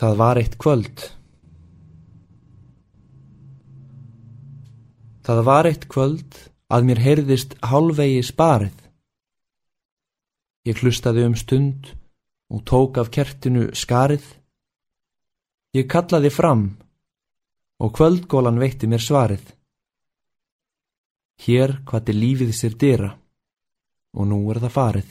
Það var eitt kvöld. Það var eitt kvöld að mér heyrðist hálfvegi sparið. Ég hlustaði um stund og tók af kertinu skarið. Ég kallaði fram og kvöldgólan veitti mér svarið. Hér hvati lífið sér dyra og nú er það farið.